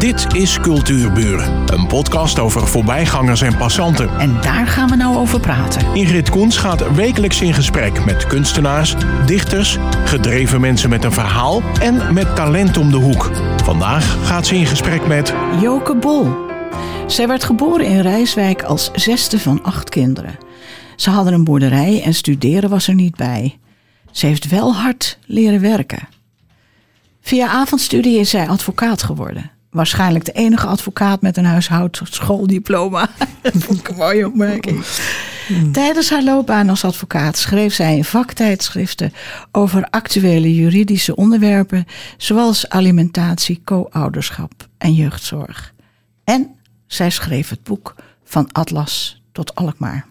Dit is Cultuurburen, een podcast over voorbijgangers en passanten. En daar gaan we nou over praten. Ingrid Koens gaat wekelijks in gesprek met kunstenaars, dichters, gedreven mensen met een verhaal en met talent om de hoek. Vandaag gaat ze in gesprek met Joke Bol. Zij werd geboren in Rijswijk als zesde van acht kinderen. Ze hadden een boerderij en studeren was er niet bij. Ze heeft wel hard leren werken. Via avondstudie is zij advocaat geworden. Waarschijnlijk de enige advocaat met een huishoudschooldiploma. Dat vond ik een mooie opmerking. Tijdens haar loopbaan als advocaat schreef zij in vaktijdschriften over actuele juridische onderwerpen, zoals alimentatie, co-ouderschap en jeugdzorg. En zij schreef het boek Van Atlas tot Alkmaar.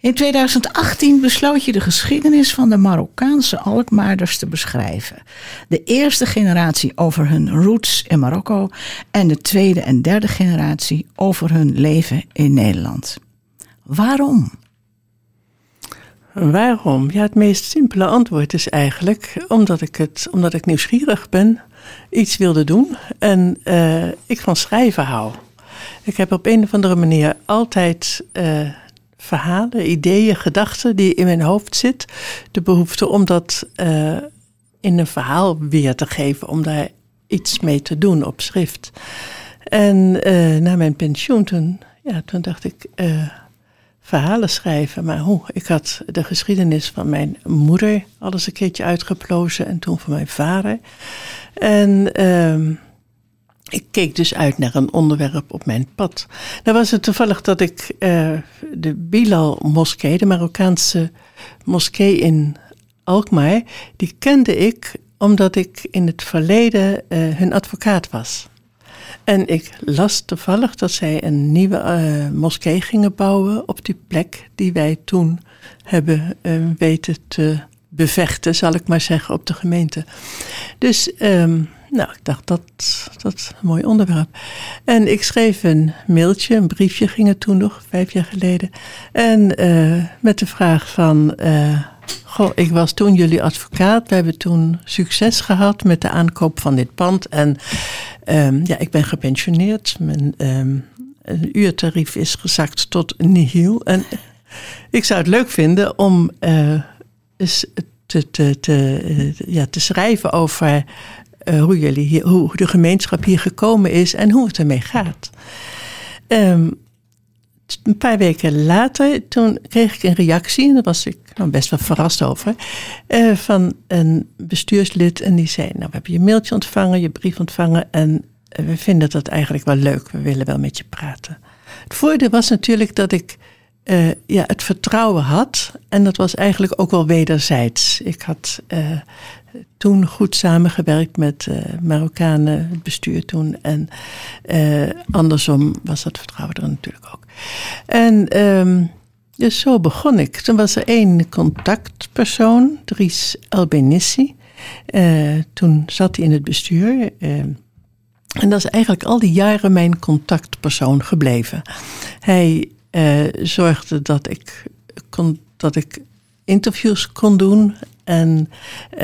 In 2018 besloot je de geschiedenis van de Marokkaanse Alkmaarders te beschrijven. De eerste generatie over hun roots in Marokko en de tweede en derde generatie over hun leven in Nederland. Waarom? Waarom? Ja, het meest simpele antwoord is eigenlijk omdat ik, het, omdat ik nieuwsgierig ben, iets wilde doen en uh, ik van schrijven hou. Ik heb op een of andere manier altijd uh, verhalen, ideeën, gedachten die in mijn hoofd zit. De behoefte om dat uh, in een verhaal weer te geven, om daar iets mee te doen op schrift. En uh, na mijn pensioen, toen, ja, toen dacht ik, uh, verhalen schrijven. Maar hoe? Ik had de geschiedenis van mijn moeder al eens een keertje uitgeplozen en toen van mijn vader. En ehm, ik keek dus uit naar een onderwerp op mijn pad. Nou was het toevallig dat ik uh, de Bilal moskee, de Marokkaanse moskee in Alkmaar, die kende ik omdat ik in het verleden uh, hun advocaat was. En ik las toevallig dat zij een nieuwe uh, moskee gingen bouwen op die plek die wij toen hebben weten te bevechten, zal ik maar zeggen, op de gemeente. Dus um, nou, ik dacht, dat, dat is een mooi onderwerp. En ik schreef een mailtje, een briefje ging het toen nog, vijf jaar geleden. En uh, met de vraag van, uh, goh, ik was toen jullie advocaat. We hebben toen succes gehad met de aankoop van dit pand. En um, ja, ik ben gepensioneerd. Mijn um, uurtarief is gezakt tot nihil. En ik zou het leuk vinden om eens te, te, te, ja, te schrijven over uh, hoe, jullie hier, hoe de gemeenschap hier gekomen is en hoe het ermee gaat. Um, een paar weken later, toen kreeg ik een reactie, en daar was ik nou best wel verrast over, uh, van een bestuurslid. En die zei: Nou, we hebben je mailtje ontvangen, je brief ontvangen. En we vinden dat eigenlijk wel leuk. We willen wel met je praten. Het voordeel was natuurlijk dat ik ja, het vertrouwen had. En dat was eigenlijk ook wel wederzijds. Ik had toen goed samengewerkt met uh, Marokkanen, het bestuur toen. En andersom was dat vertrouwen er natuurlijk ook. En um, dus zo begon ik. Toen was er één contactpersoon, Dries Albenissi. toen zat hij in het bestuur. en dat is eigenlijk al die jaren mijn contactpersoon gebleven. Hij zorgde dat ik, kon, dat ik interviews kon doen. En uh,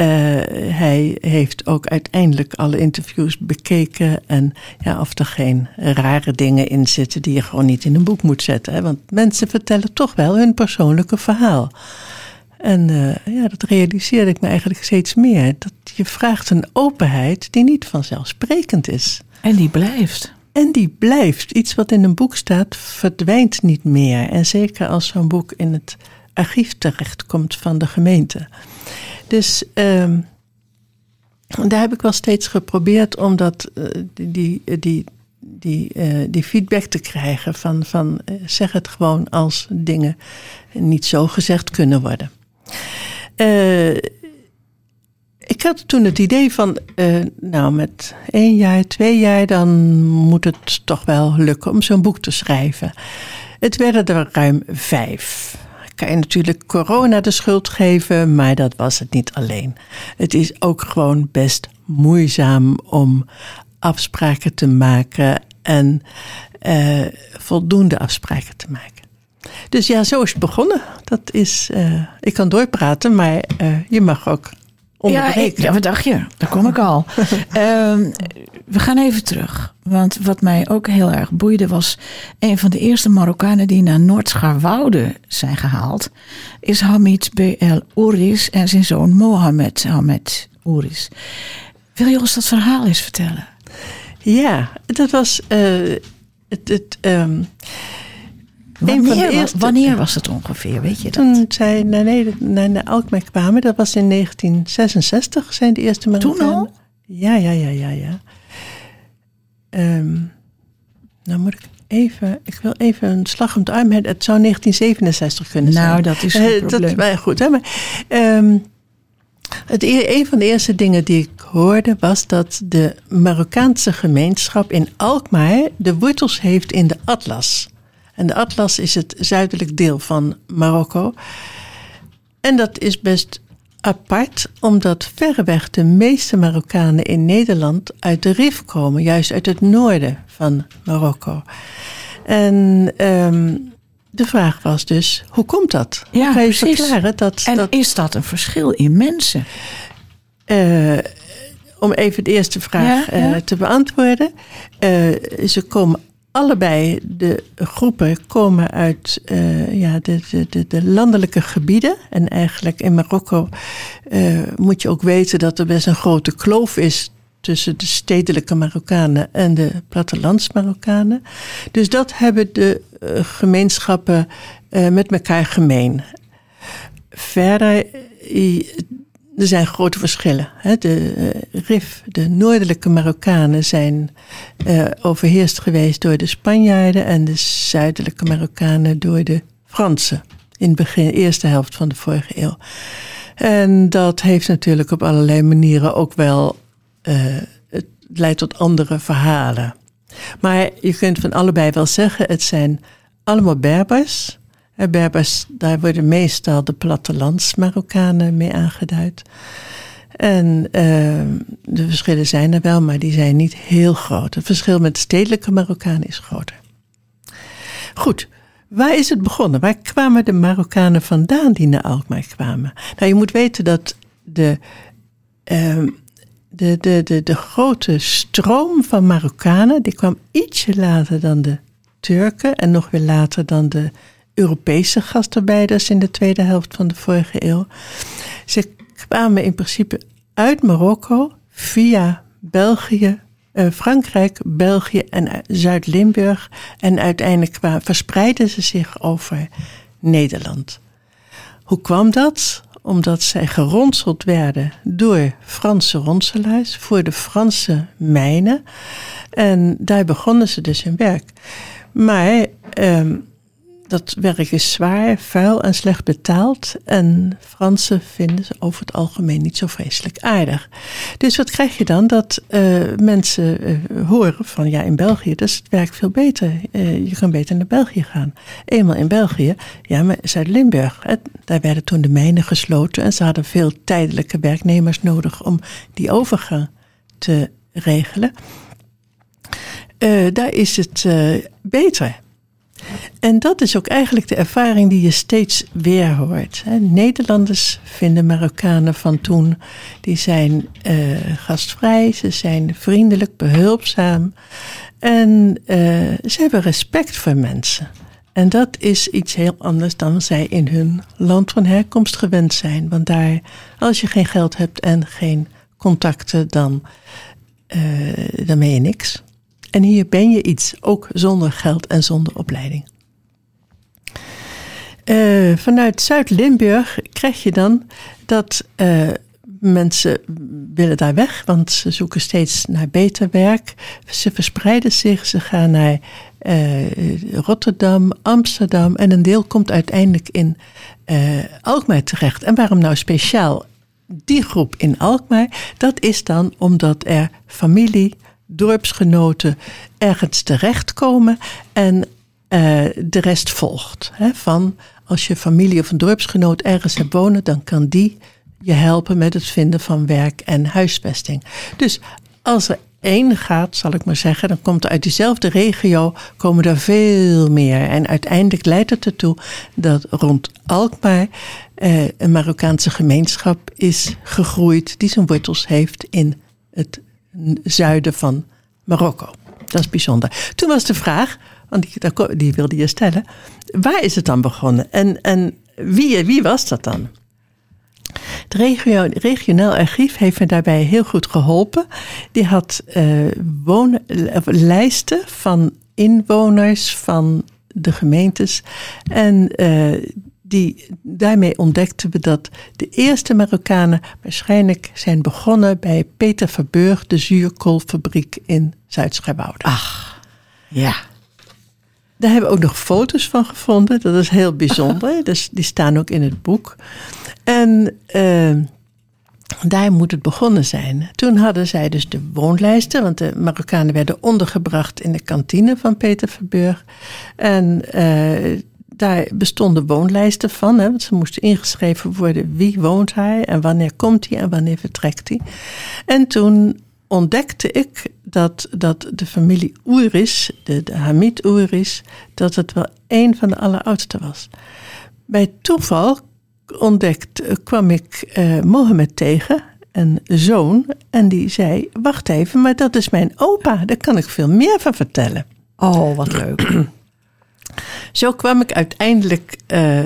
hij heeft ook uiteindelijk alle interviews bekeken. En ja, of er geen rare dingen in zitten die je gewoon niet in een boek moet zetten. Hè? Want mensen vertellen toch wel hun persoonlijke verhaal. En uh, ja, dat realiseerde ik me eigenlijk steeds meer. Dat je vraagt een openheid die niet vanzelfsprekend is. En die blijft. En die blijft. Iets wat in een boek staat, verdwijnt niet meer. En zeker als zo'n boek in het archief terechtkomt van de gemeente. Dus um, daar heb ik wel steeds geprobeerd om dat, uh, die, die, die, uh, die feedback te krijgen. Van, van uh, zeg het gewoon als dingen niet zo gezegd kunnen worden. Ik had toen het idee van, nou met één jaar, twee jaar, dan moet het toch wel lukken om zo'n boek te schrijven. Het werden er ruim vijf. Kan je natuurlijk corona de schuld geven, maar dat was het niet alleen. Het is ook gewoon best moeizaam om afspraken te maken en uh, voldoende afspraken te maken. Dus ja, zo is het begonnen. Dat is, uh, ik kan doorpraten, maar uh, je mag ook ja, ik, ja, wat dacht je? Daar kom ik al. um, we gaan even terug. Want wat mij ook heel erg boeide was... een van de eerste Marokkanen die naar Noord-Scharwoude zijn gehaald... is Hamid B. El Ouris en zijn zoon Mohamed Hamed Ouris. Wil je ons dat verhaal eens vertellen? Ja, dat was... Uh, het, het, um, wanneer, eerste, wanneer, was het ongeveer, weet je dat? Toen zij naar, naar, naar Alkmaar kwamen, dat was in 1966, zijn de eerste Marokkanen. Toen al? Ja, ja, ja, ja, ja. Um, nou moet ik even, ik wil even een slag om de arm. Het zou 1967 kunnen zijn. Nou, dat is geen uh, probleem. Dat, goed, hè, maar, um, het, e-, een van de eerste dingen die ik hoorde was dat de Marokkaanse gemeenschap in Alkmaar de wortels heeft in de Atlas. En de Atlas is het zuidelijk deel van Marokko. En dat is best apart, omdat verreweg de meeste Marokkanen in Nederland uit de Rif komen, juist uit het noorden van Marokko. En um, de vraag was dus, hoe komt dat? Ja, kan je precies. verklaren dat... En dat, is dat een verschil in mensen? Uh, om even de eerste vraag ja, ja. Uh, te beantwoorden. Uh, ze komen allebei de groepen komen uit uh, ja, de, de, de, landelijke gebieden. En eigenlijk in Marokko uh, moet je ook weten dat er best een grote kloof is tussen de stedelijke Marokkanen en de plattelands-Marokkanen. Dus dat hebben de uh, gemeenschappen met elkaar gemeen. Verder er zijn grote verschillen. De uh, RIF, de noordelijke Marokkanen, zijn uh, overheerst geweest door de Spanjaarden en de zuidelijke Marokkanen door de Fransen. In de begin, eerste helft van de vorige eeuw. En dat heeft natuurlijk op allerlei manieren ook wel. Uh, het leidt tot andere verhalen. Maar je kunt van allebei wel zeggen: het zijn allemaal Berbers. Berbers, daar worden meestal de plattelands-Marokkanen mee aangeduid. En uh, de verschillen zijn er wel, maar die zijn niet heel groot. Het verschil met de stedelijke Marokkanen is groter. Goed, waar is het begonnen? Waar kwamen de Marokkanen vandaan die naar Alkmaar kwamen? Nou, je moet weten dat de, uh, de, de, de, de grote stroom van Marokkanen, die kwam ietsje later dan de Turken en nog weer later dan de Europese gastarbeiders in de tweede helft van de vorige eeuw. Ze kwamen in principe uit Marokko via België, eh, Frankrijk, België en Zuid-Limburg. En uiteindelijk verspreidden ze zich over Nederland. Hoe kwam dat? Omdat zij geronseld werden door Franse ronselaars voor de Franse mijnen. En daar begonnen ze dus hun werk. Maar. Ehm, dat werk is zwaar, vuil en slecht betaald. En Fransen vinden ze over het algemeen niet zo vreselijk aardig. Dus wat krijg je dan? Dat uh, mensen uh, horen van ja, in België is het werk veel beter. Uh, je kan beter naar België gaan. Eenmaal in België, ja, maar Zuid-Limburg. Daar werden toen de mijnen gesloten. En ze hadden veel tijdelijke werknemers nodig om die overgang te regelen. daar is het beter. En dat is ook eigenlijk de ervaring die je steeds weer hoort. Nederlanders vinden Marokkanen van toen, die zijn uh, gastvrij, ze zijn vriendelijk, behulpzaam en uh, ze hebben respect voor mensen. En dat is iets heel anders dan zij in hun land van herkomst gewend zijn. Want daar, als je geen geld hebt en geen contacten, dan, uh, dan ben je niks. En hier ben je iets, ook zonder geld en zonder opleiding. Uh, vanuit Zuid-Limburg krijg je dan dat uh, mensen willen daar weg, want ze zoeken steeds naar beter werk. Ze verspreiden zich, ze gaan naar uh, Rotterdam, Amsterdam en een deel komt uiteindelijk in Alkmaar terecht. En waarom nou speciaal die groep in Alkmaar? Dat is dan omdat er familie, dorpsgenoten ergens terechtkomen en uh, de rest volgt. Hè, van als je familie of een dorpsgenoot ergens hebt wonen, dan kan die je helpen met het vinden van werk en huisvesting. Dus als er één gaat, zal ik maar zeggen, dan komt er uit diezelfde regio komen er veel meer. En uiteindelijk leidt het ertoe dat rond Alkmaar eh, een Marokkaanse gemeenschap is gegroeid die zijn wortels heeft in het zuiden van Marokko. Dat is bijzonder. Toen was de vraag, want die, die wilde je stellen, waar is het dan begonnen? En, en wie, wie was dat dan? Het regio, regionaal archief heeft me daarbij heel goed geholpen. Die had uh, woon, lijsten van inwoners van de gemeentes. En uh, die, daarmee ontdekten we dat de eerste Marokkanen waarschijnlijk zijn begonnen bij Peter Verburg, de zuurkoolfabriek in Zuid-Schaboude. Ach, ja. Daar hebben we ook nog foto's van gevonden. Dat is heel bijzonder. dus die staan ook in het boek. En uh, daar moet het begonnen zijn. Toen hadden zij dus de woonlijsten, want de Marokkanen werden ondergebracht in de kantine van Peter Verburg. En uh, daar bestonden woonlijsten van. Hè, want ze moesten ingeschreven worden wie woont hij en wanneer komt hij en wanneer vertrekt hij. En toen ontdekte ik dat, dat de familie Oeris, de, de Hamid Oeris, dat het wel een van de alleroudste was. Bij toeval ontdekt, kwam ik uh, Mohammed tegen, een zoon, en die zei: Wacht even, maar dat is mijn opa, daar kan ik veel meer van vertellen. Oh, wat leuk. Zo kwam ik uiteindelijk uh,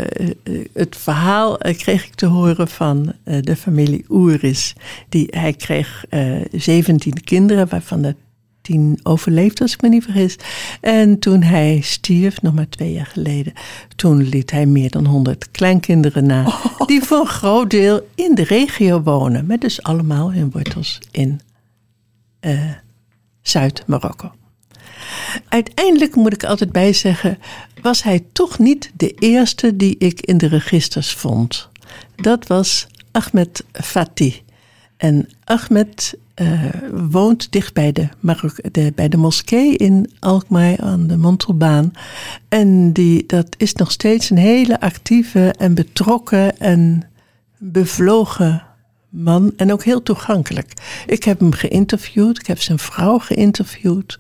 het verhaal uh, kreeg ik te horen van de familie Oeris. Die, hij kreeg 17 kinderen, waarvan er tien overleefd, als ik me niet vergis. En toen hij stierf, nog maar twee jaar geleden, toen liet hij meer dan 100 kleinkinderen na. Oh. Die voor een groot deel in de regio wonen, met dus allemaal hun wortels in Zuid-Marokko. Uiteindelijk moet ik altijd bij zeggen, was hij toch niet de eerste die ik in de registers vond. Dat was Ahmed Fatih. En Ahmed uh, woont dicht bij de, de, bij de moskee in Alkmaar aan de Montelbaan. En die, dat is nog steeds een hele actieve en betrokken en bevlogen man en ook heel toegankelijk. Ik heb hem geïnterviewd, ik heb zijn vrouw geïnterviewd.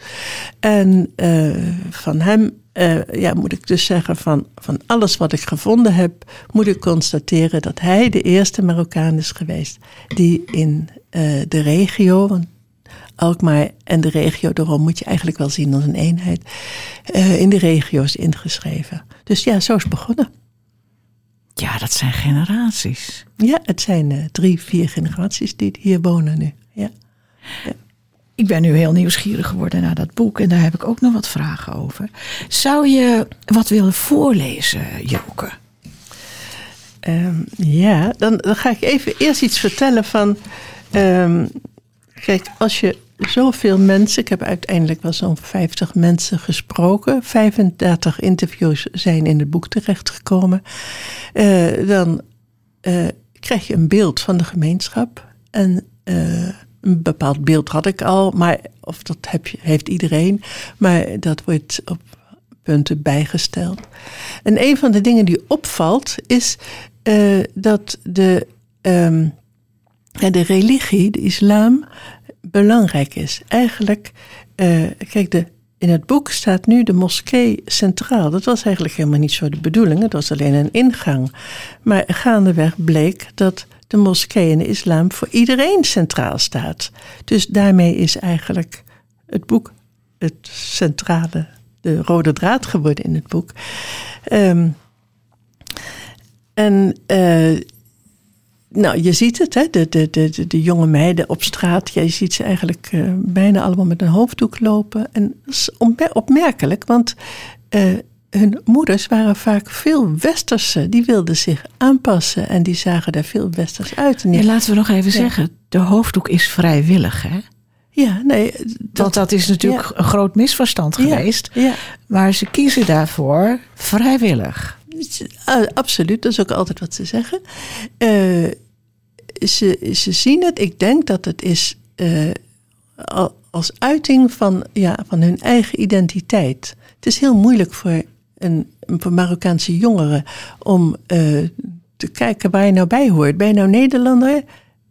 En uh, van hem uh, ja, moet ik dus zeggen, van, van alles wat ik gevonden heb, moet ik constateren dat hij de eerste Marokkaan is geweest die in uh, de regio, want Alkmaar en de regio, daarom moet je eigenlijk wel zien als een eenheid, in de regio is ingeschreven. Dus ja, zo is het begonnen. Ja, dat zijn generaties. Ja, het zijn uh, drie, vier generaties die hier wonen nu. Ja. ja. Ik ben nu heel nieuwsgierig geworden naar dat boek en daar heb ik ook nog wat vragen over. Zou je wat willen voorlezen, Joke? Um, ja, dan, dan, ga ik even eerst iets vertellen van. Um, kijk, als je zoveel mensen, ik heb uiteindelijk wel zo'n 50 mensen gesproken, 35 interviews zijn in het boek terechtgekomen, uh, dan uh, krijg je een beeld van de gemeenschap. En uh, een bepaald beeld had ik al, maar of dat heb je, heeft iedereen, maar dat wordt op punten bijgesteld. En een van de dingen die opvalt is dat de, um, de religie, de islam, belangrijk is. Eigenlijk, uh, kijk, de, in het boek staat nu de moskee centraal. Dat was eigenlijk helemaal niet zo de bedoeling. Het was alleen een ingang. Maar gaandeweg bleek dat de moskee in de islam voor iedereen centraal staat. Dus daarmee is eigenlijk het boek het centrale, de rode draad geworden in het boek. Um, en uh, nou, je ziet het, hè? De, de, de, de jonge meiden op straat. je ziet ze eigenlijk uh, bijna allemaal met een hoofddoek lopen. En dat is opmerkelijk, want uh, hun moeders waren vaak veel westerse. Die wilden zich aanpassen en die zagen daar veel westers uit. En laten we nog even zeggen, de hoofddoek is vrijwillig, hè? Ja, nee. Dat, Want dat is natuurlijk ja. een groot misverstand geweest. Ja, Maar ze kiezen daarvoor vrijwillig. Absoluut, dat is ook altijd wat ze zeggen. Uh, ze, ze zien het, ik denk dat het is uh, als uiting van, ja, van hun eigen identiteit. Het is heel moeilijk voor een, Marokkaanse jongeren om uh, te kijken waar je nou bij hoort. Ben je nou Nederlander?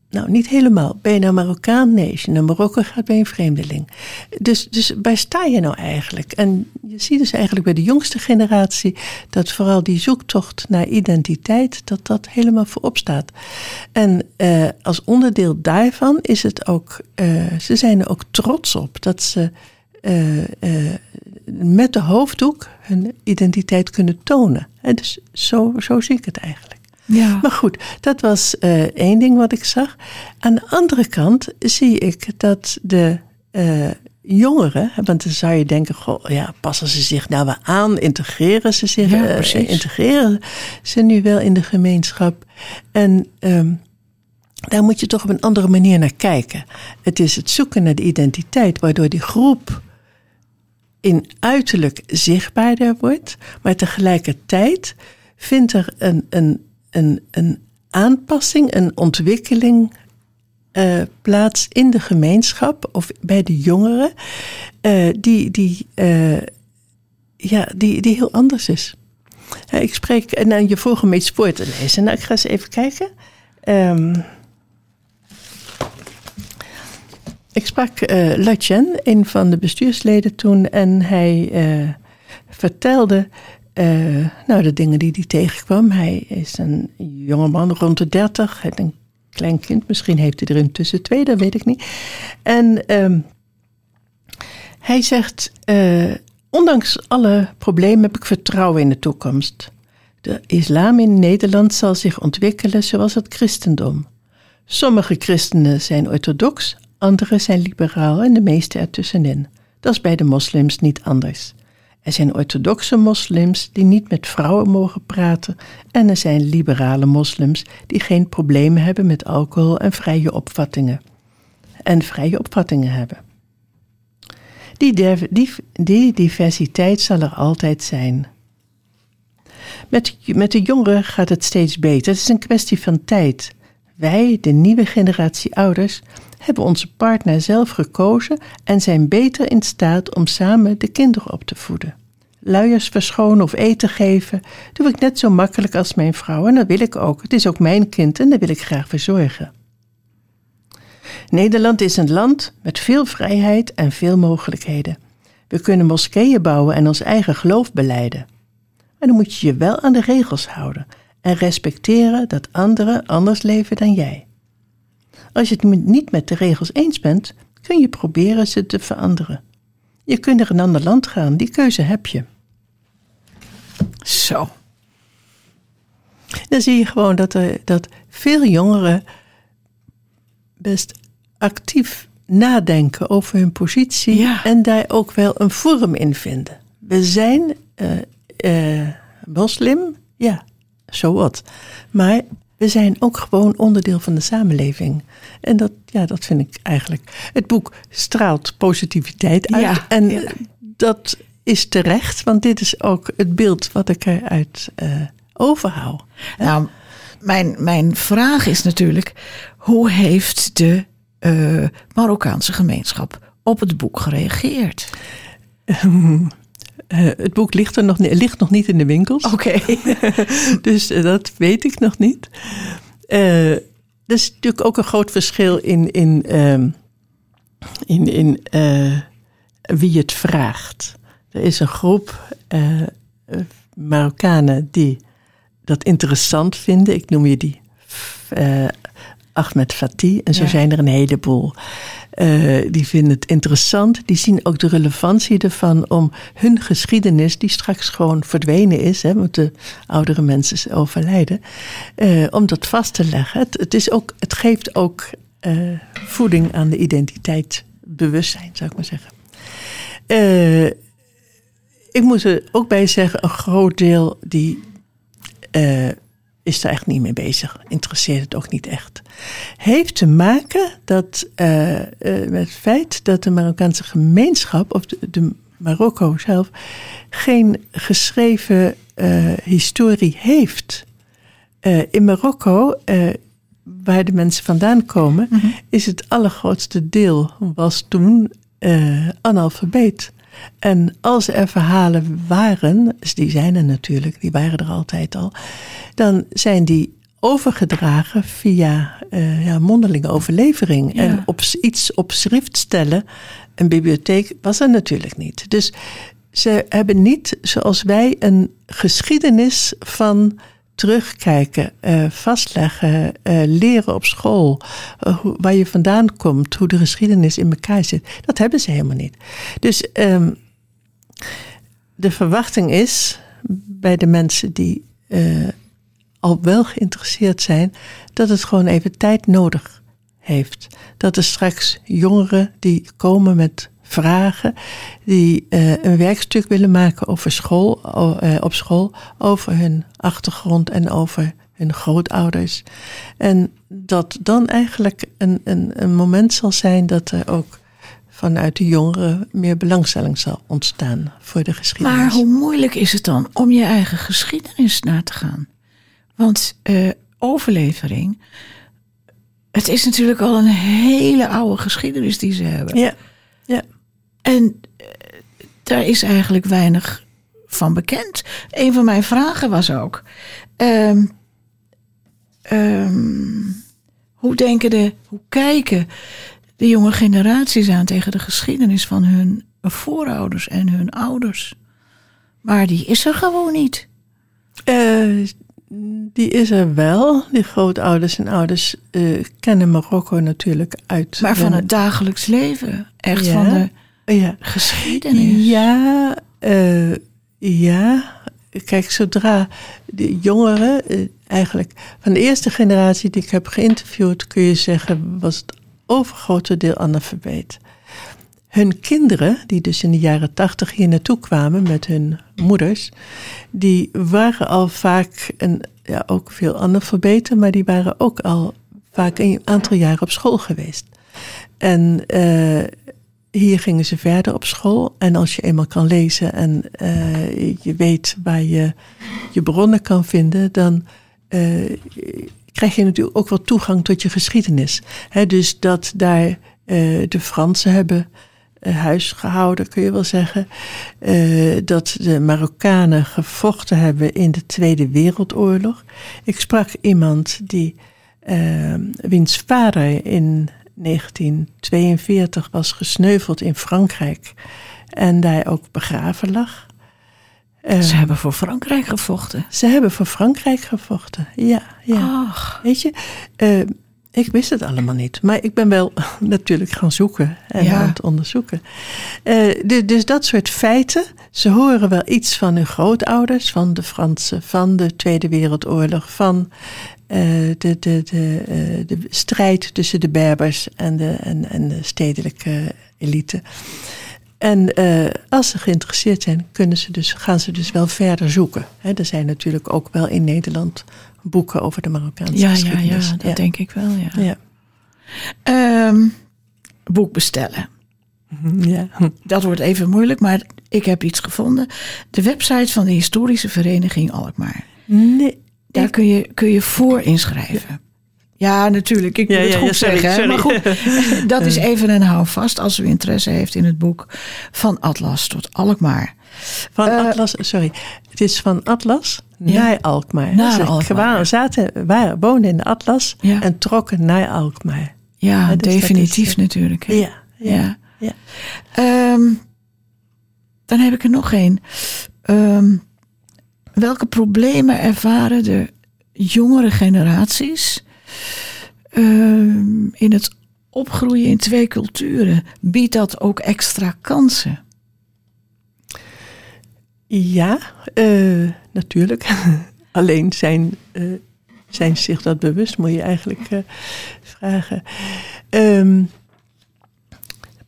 Nou, niet helemaal. Ben je nou Marokkaan? Nee, als je naar Marokko gaat, ben je een vreemdeling. Dus, dus waar sta je nou eigenlijk? En je ziet dus eigenlijk bij de jongste generatie dat vooral die zoektocht naar identiteit, dat dat helemaal voorop staat. En eh, als onderdeel daarvan is het ook, eh, ze zijn er ook trots op dat ze eh, met de hoofddoek hun identiteit kunnen tonen. En dus zo, zo zie ik het eigenlijk. Ja. Maar goed, dat was eh, één ding wat ik zag. Aan de andere kant zie ik dat de eh, jongeren, want dan zou je denken, goh, ja, passen ze zich nou wel aan, integreren ze zich, Ja, eh, integreren ze nu wel in de gemeenschap. En ehm, daar moet je toch op een andere manier naar kijken. Het is het zoeken naar de identiteit, waardoor die groep in uiterlijk zichtbaarder wordt, maar tegelijkertijd vindt er een, een, een, een aanpassing, een ontwikkeling eh, plaats in de gemeenschap of bij de jongeren, eh, die, die, eh, ja, die, die heel anders is. Ik spreek, en nou, je om iets voor te lezen. Nou, ik ga eens even kijken. Ehm, ik sprak Latjen, een van de bestuursleden toen, en hij vertelde eh, nou, de dingen die hij tegenkwam. Hij is een jongeman rond de dertig, heeft een klein kind, misschien heeft hij er intussen twee, dat weet ik niet. En ehm, hij zegt, eh, ondanks alle problemen heb ik vertrouwen in de toekomst. De islam in Nederland zal zich ontwikkelen zoals het christendom. Sommige christenen zijn orthodox, andere zijn liberaal en de meeste ertussenin. Dat is bij de moslims niet anders. Er zijn orthodoxe moslims die niet met vrouwen mogen praten en er zijn liberale moslims die geen problemen hebben met alcohol en vrije opvattingen. En vrije opvattingen hebben. Die, die, die diversiteit zal er altijd zijn. Met, met de jongeren gaat het steeds beter. Het is een kwestie van tijd. Wij, de nieuwe generatie ouders, hebben onze partner zelf gekozen en zijn beter in staat om samen de kinderen op te voeden. Luiers verschonen of eten geven doe ik net zo makkelijk als mijn vrouw en dat wil ik ook. Het is ook mijn kind en daar wil ik graag voor zorgen. Nederland is een land met veel vrijheid en veel mogelijkheden. We kunnen moskeeën bouwen en ons eigen geloof beleiden. Maar dan moet je je wel aan de regels houden en respecteren dat anderen anders leven dan jij. Als je het niet met de regels eens bent, kun je proberen ze te veranderen. Je kunt naar een ander land gaan, die keuze heb je. Zo. Dan zie je gewoon dat, er, dat veel jongeren best actief nadenken over hun positie Ja. en daar ook wel een vorm in vinden. We zijn eh, eh, moslim, ja, zo wat. Maar we zijn ook gewoon onderdeel van de samenleving. En dat, ja, dat vind ik eigenlijk. Het boek straalt positiviteit uit. Ja, en ja. dat is terecht, want dit is ook het beeld wat ik eruit eh overhoud. Nou, mijn, mijn vraag is natuurlijk: hoe heeft de eh, Marokkaanse gemeenschap op het boek gereageerd? Eh, het boek ligt, er nog, ligt nog niet in de winkels. Oké. Dus dat weet ik nog niet. Er is natuurlijk ook een groot verschil in, in, ehm, in, in wie het vraagt. Er is een groep eh, Marokkanen die dat interessant vinden. Ik noem je die eh, Ahmed Fatih. En zo Ja. zijn er een heleboel. Eh, die vinden het interessant. Die zien ook de relevantie ervan om hun geschiedenis, die straks gewoon verdwenen is, hè, want de oudere mensen overlijden, om dat vast te leggen. Het, het, is ook, het geeft ook voeding aan de identiteit, bewustzijn, zou ik maar zeggen. Ik moet er ook bij zeggen, een groot deel die eh, is daar echt niet mee bezig. Interesseert het ook niet echt. Heeft te maken dat, eh, eh, met het feit dat de Marokkaanse gemeenschap, of de, de Marokko zelf, geen geschreven historie heeft. In Marokko, waar de mensen vandaan komen, is het allergrootste deel was toen eh, analfabeet. En als er verhalen waren, dus die zijn er natuurlijk, die waren er altijd al, dan zijn die overgedragen via uh, ja, mondelinge overlevering. Ja. En op iets op schrift stellen, een bibliotheek was er natuurlijk niet. Dus ze hebben niet, zoals wij, een geschiedenis van terugkijken, uh, vastleggen, uh, leren op school, hoe, waar je vandaan komt, hoe de geschiedenis in elkaar zit. Dat hebben ze helemaal niet. Dus um, de verwachting is bij de mensen die al wel geïnteresseerd zijn, dat het gewoon even tijd nodig heeft. Dat er straks jongeren die komen met vragen, die uh, een werkstuk willen maken over school, uh, op school, over hun achtergrond en over hun grootouders. En dat dan eigenlijk een, een, een moment zal zijn dat er ook vanuit de jongeren meer belangstelling zal ontstaan voor de geschiedenis. Maar hoe moeilijk is het dan om je eigen geschiedenis na te gaan? Want uh, overlevering, het is natuurlijk al een hele oude geschiedenis die ze hebben. Ja, ja. En uh, daar is eigenlijk weinig van bekend. Een van mijn vragen was ook: um, um, hoe denken de, hoe kijken de jonge generaties aan tegen de geschiedenis van hun voorouders en hun ouders? Maar die is er gewoon niet. Uh, die is er wel. Die grootouders en ouders uh, kennen Marokko natuurlijk uit. Maar van het dagelijks leven. Echt ja. van de ja. geschiedenis. Ja, uh, ja. Kijk, zodra de jongeren, uh, eigenlijk van de eerste generatie die ik heb geïnterviewd, kun je zeggen, was het overgrote deel analfabeet. Hun kinderen, die dus in de jaren tachtig hier naartoe kwamen met hun moeders, die waren al vaak, een, ja, ook veel analfabeten, maar die waren ook al vaak een aantal jaren op school geweest. En uh, hier gingen ze verder op school. En als je eenmaal kan lezen en uh, je weet waar je je bronnen kan vinden, dan uh, krijg je natuurlijk ook wel toegang tot je geschiedenis. Dus dat daar uh, de Fransen hebben huis gehouden, kun je wel zeggen. dat de Marokkanen gevochten hebben in de Tweede Wereldoorlog. Ik sprak iemand die wiens vader in 1942 was gesneuveld in Frankrijk en daar ook begraven lag. Uh, ze hebben voor Frankrijk gevochten. Ze hebben voor Frankrijk gevochten, ja. ja. Ach. Weet je, uh, ik wist het allemaal niet. Maar ik ben wel natuurlijk gaan zoeken en Ja. aan het onderzoeken. Uh, dus, dus dat soort feiten, ze horen wel iets van hun grootouders, van de Fransen, van de Tweede Wereldoorlog, van uh, de, de, de, uh, de strijd tussen de Berbers en de, en, en de stedelijke elite. En uh, als ze geïnteresseerd zijn, kunnen ze dus, gaan ze dus wel verder zoeken. He, er zijn natuurlijk ook wel in Nederland boeken over de Marokkaanse Ja, ja, geschiedenis. ja, dat denk ik wel, ja. ja. Ehm, boek bestellen. ja. Dat wordt even moeilijk, maar ik heb iets gevonden. De website van de Historische Vereniging Alkmaar. Nee. Daar kun je, kun je voor inschrijven. Ja, natuurlijk. Ik moet Ja, het ja, goed ja, sorry, zeggen. hè. Maar sorry. goed, dat is even een houvast als u interesse heeft in het boek Van Atlas tot Alkmaar. Van Eh, Atlas, sorry. Het is van Atlas naar Alkmaar. Naar Ze Alkmaar. zaten, waren, woonden in de Atlas en trokken naar Alkmaar. Ja, dus definitief is, eh, natuurlijk. hè. Ja, ja. Ehm, dan heb ik er nog één. Ehm, welke problemen ervaren de jongere generaties in het opgroeien in twee culturen? Biedt dat ook extra kansen? Ja, eh, natuurlijk. Alleen zijn, eh, zijn zich dat bewust, moet je eigenlijk eh, vragen. Ehm,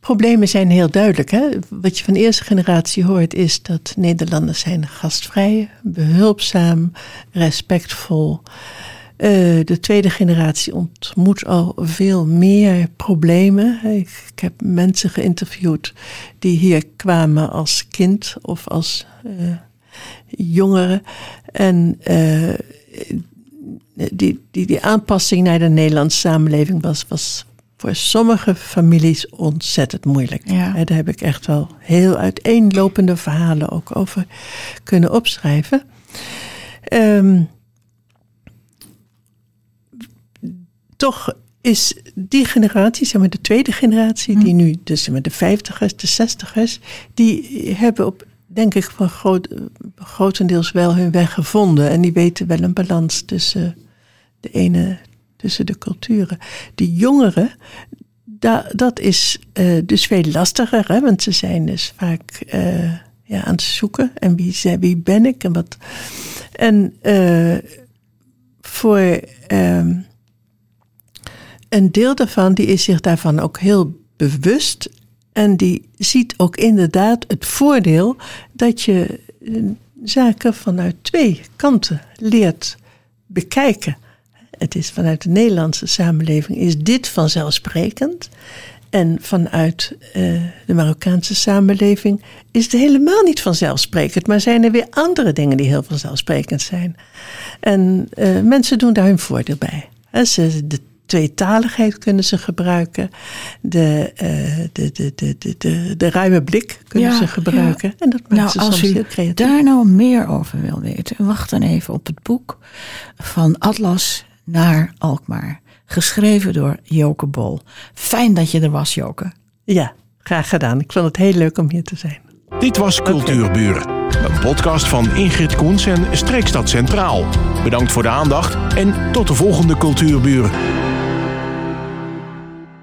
problemen zijn heel duidelijk. Hè? Wat je van de eerste generatie hoort is dat Nederlanders zijn gastvrij, behulpzaam, respectvol. Eh, de tweede generatie ontmoet al veel meer problemen. Ik, ik heb mensen geïnterviewd die hier kwamen als kind of als uh, jongeren. En uh, die, die, die aanpassing naar de Nederlandse samenleving was, was voor sommige families ontzettend moeilijk. Ja. Daar heb ik echt wel heel uiteenlopende verhalen ook over kunnen opschrijven. Um, toch is die generatie, zeg maar de tweede generatie, die nu, dus zeg maar de vijftigers, de zestigers, die hebben op, denk ik, van groot, grotendeels wel hun weg gevonden. En die weten wel een balans tussen de ene, tussen de culturen. Die jongeren, da, dat is uh, dus veel lastiger, hè, want ze zijn dus vaak uh, ja, aan het zoeken. En wie, wie ben ik en wat. En uh, voor. Um, een deel daarvan die is zich daarvan ook heel bewust. En die ziet ook inderdaad het voordeel dat je zaken vanuit twee kanten leert bekijken. Het is vanuit de Nederlandse samenleving is dit vanzelfsprekend. En vanuit uh, de Marokkaanse samenleving is het helemaal niet vanzelfsprekend. Maar zijn er weer andere dingen die heel vanzelfsprekend zijn. En uh, mensen doen daar hun voordeel bij. Ze, de tweetaligheid kunnen ze gebruiken. De, uh, de, de, de, de, de, de, ruime blik kunnen ja, ze gebruiken. Ja. En dat maakt nou, ze als soms u heel creatief. daar nou meer over wil weten, wacht dan even op het boek van Atlas naar Alkmaar. Geschreven door Joke Bol. Fijn dat je er was, Joke. Ja, graag gedaan. Ik vond het heel leuk om hier te zijn. Dit was Cultuurburen. Een podcast van Ingrid Koens en Streekstad Centraal. Bedankt voor de aandacht en tot de volgende Cultuurburen.